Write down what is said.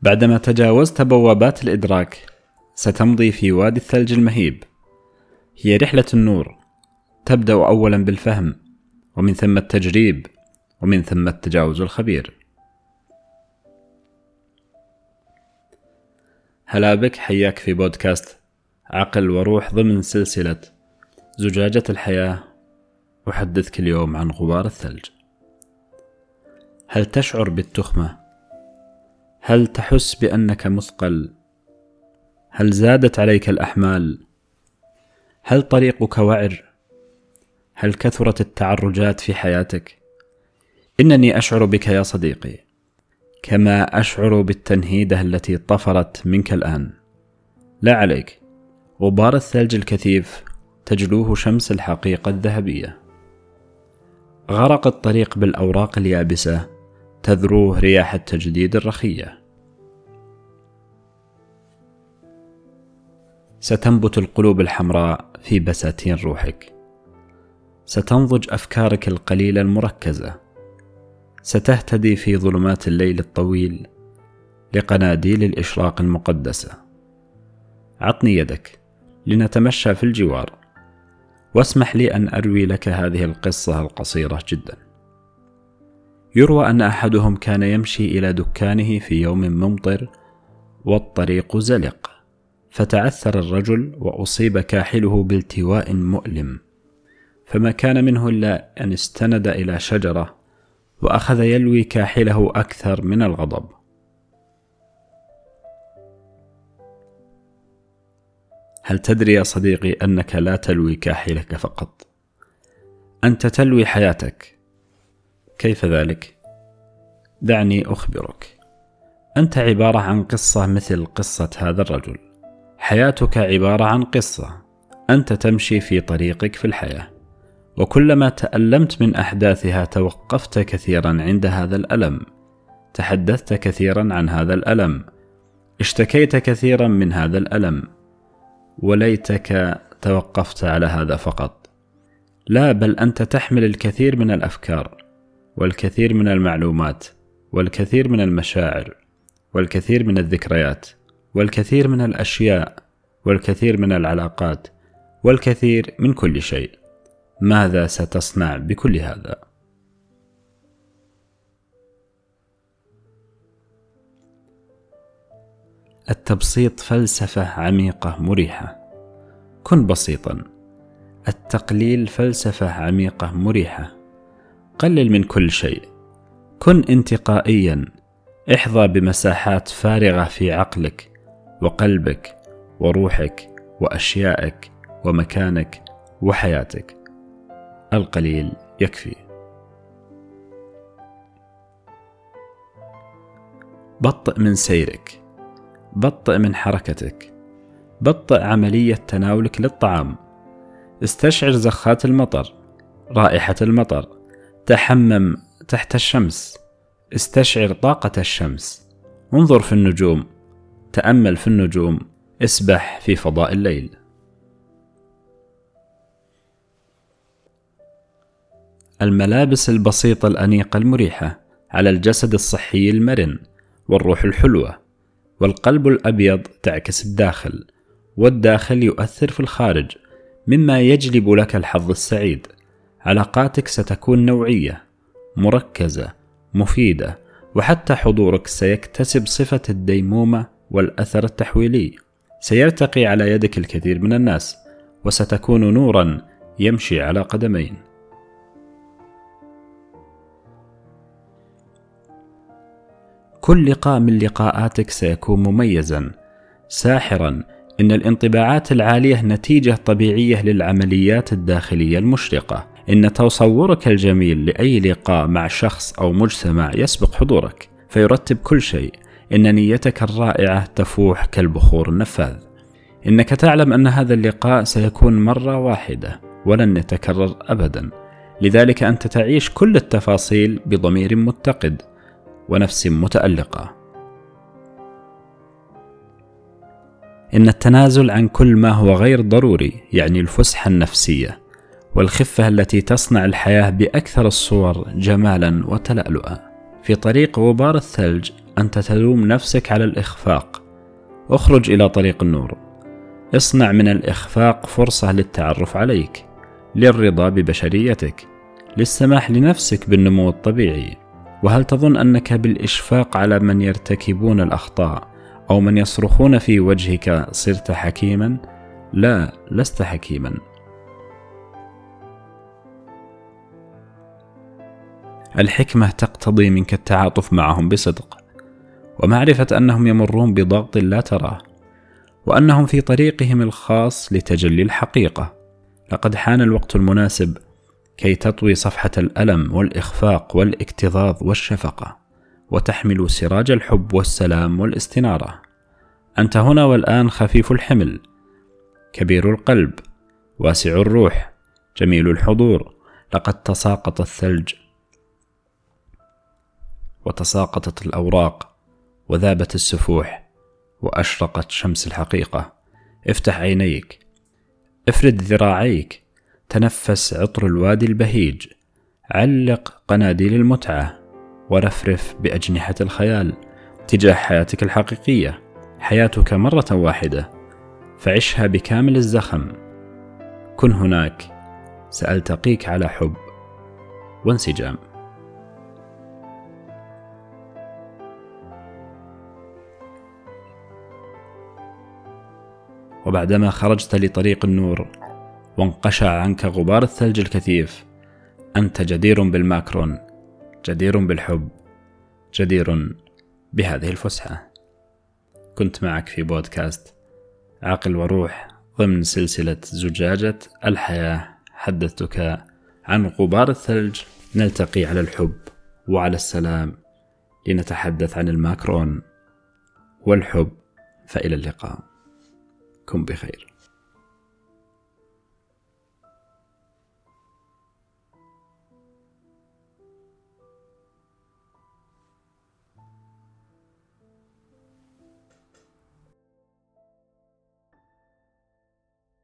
بعدما تجاوزت بوابات الإدراك ستمضي في وادي الثلج المهيب. هي رحلة النور. تبدأ أولا بالفهم ومن ثم التجريب ومن ثم التجاوز الخبير. هلا بك حياك في بودكاست عقل وروح ضمن سلسلة زجاجة الحياة. أحدثك اليوم عن غبار الثلج. هل تشعر بالتخمة؟ هل تحس بأنك مثقل؟ هل زادت عليك الأحمال؟ هل طريقك وعر؟ هل كثرت التعرجات في حياتك؟ إنني أشعر بك يا صديقي كما أشعر بالتنهيدة التي طفرت منك الآن لا عليك غبار الثلج الكثيف تجلوه شمس الحقيقة الذهبية غرق الطريق بالأوراق اليابسة تذروه رياح التجديد الرخية. ستنبت القلوب الحمراء في بساتين روحك. ستنضج أفكارك القليلة المركزة. ستهتدي في ظلمات الليل الطويل لقناديل الإشراق المقدسة. عطني يدك لنتمشى في الجوار. واسمح لي أن أروي لك هذه القصة القصيرة جدا. يروى أن أحدهم كان يمشي إلى دكانه في يوم ممطر والطريق زلق فتعثر الرجل وأصيب كاحله بالتواء مؤلم فما كان منه إلا أن استند إلى شجرة وأخذ يلوي كاحله أكثر من الغضب. هل تدري يا صديقي أنك لا تلوي كاحلك فقط؟ أنت تلوي حياتك كيف ذلك؟ دعني أخبرك. أنت عبارة عن قصة مثل قصة هذا الرجل. حياتك عبارة عن قصة. أنت تمشي في طريقك في الحياة. وكلما تألمت من أحداثها توقفت كثيرا عند هذا الألم. تحدثت كثيرا عن هذا الألم. اشتكيت كثيرا من هذا الألم. وليتك توقفت على هذا فقط. لا بل أنت تحمل الكثير من الأفكار. والكثير من المعلومات والكثير من المشاعر والكثير من الذكريات والكثير من الأشياء والكثير من العلاقات والكثير من كل شيء. ماذا ستصنع بكل هذا؟ التبسيط فلسفة عميقة مريحة. كن بسيطا. التقليل فلسفة عميقة مريحة. قلل من كل شيء. كن انتقائيا. احظى بمساحات فارغة في عقلك وقلبك وروحك وأشيائك ومكانك وحياتك. القليل يكفي. بطئ من سيرك. بطئ من حركتك. بطئ عملية تناولك للطعام. استشعر زخات المطر رائحة المطر تحمم تحت الشمس. استشعر طاقة الشمس. انظر في النجوم. تأمل في النجوم. اسبح في فضاء الليل. الملابس البسيطة الأنيقة المريحة على الجسد الصحي المرن والروح الحلوة والقلب الأبيض تعكس الداخل والداخل يؤثر في الخارج مما يجلب لك الحظ السعيد. علاقاتك ستكون نوعية مركزة مفيدة وحتى حضورك سيكتسب صفة الديمومة والأثر التحويلي. سيرتقي على يدك الكثير من الناس وستكون نورا يمشي على قدمين. كل لقاء من لقاءاتك سيكون مميزا ساحرا إن الانطباعات العالية نتيجة طبيعية للعمليات الداخلية المشرقة. إن تصورك الجميل لأي لقاء مع شخص أو مجتمع يسبق حضورك فيرتب كل شيء. إن نيتك الرائعة تفوح كالبخور النفاذ. إنك تعلم أن هذا اللقاء سيكون مرة واحدة ولن يتكرر أبدا. لذلك أنت تعيش كل التفاصيل بضمير متقد ونفس متألقة. إن التنازل عن كل ما هو غير ضروري يعني الفسحة النفسية. والخفة التي تصنع الحياة بأكثر الصور جمالا وتلألؤا. في طريق غبار الثلج أنت تلوم نفسك على الإخفاق اخرج إلى طريق النور اصنع من الإخفاق فرصة للتعرف عليك للرضا ببشريتك للسماح لنفسك بالنمو الطبيعي وهل تظن أنك بالإشفاق على من يرتكبون الأخطاء أو من يصرخون في وجهك صرت حكيما؟ لا لست حكيما الحكمة تقتضي منك التعاطف معهم بصدق ومعرفة أنهم يمرون بضغط لا تراه وأنهم في طريقهم الخاص لتجلي الحقيقة. لقد حان الوقت المناسب كي تطوي صفحة الألم والإخفاق والإكتظاظ والشفقة وتحمل سراج الحب والسلام والاستنارة. أنت هنا والآن خفيف الحمل كبير القلب واسع الروح جميل الحضور لقد تساقط الثلج. وتساقطت الأوراق وذابت السفوح وأشرقت شمس الحقيقة. افتح عينيك. افرد ذراعيك. تنفس عطر الوادي البهيج. علق قناديل المتعة ورفرف بأجنحة الخيال تجاه حياتك الحقيقية. حياتك مرة واحدة. فعشها بكامل الزخم. كن هناك. سألتقيك على حب. وانسجام. وبعدما خرجت لطريق النور وانقشع عنك غبار الثلج الكثيف أنت جدير بالماكرون جدير بالحب جدير بهذه الفسحة. كنت معك في بودكاست عقل وروح ضمن سلسلة زجاجة الحياة حدثتك عن غبار الثلج. نلتقي على الحب وعلى السلام لنتحدث عن الماكرون والحب فإلى اللقاء. كن بخير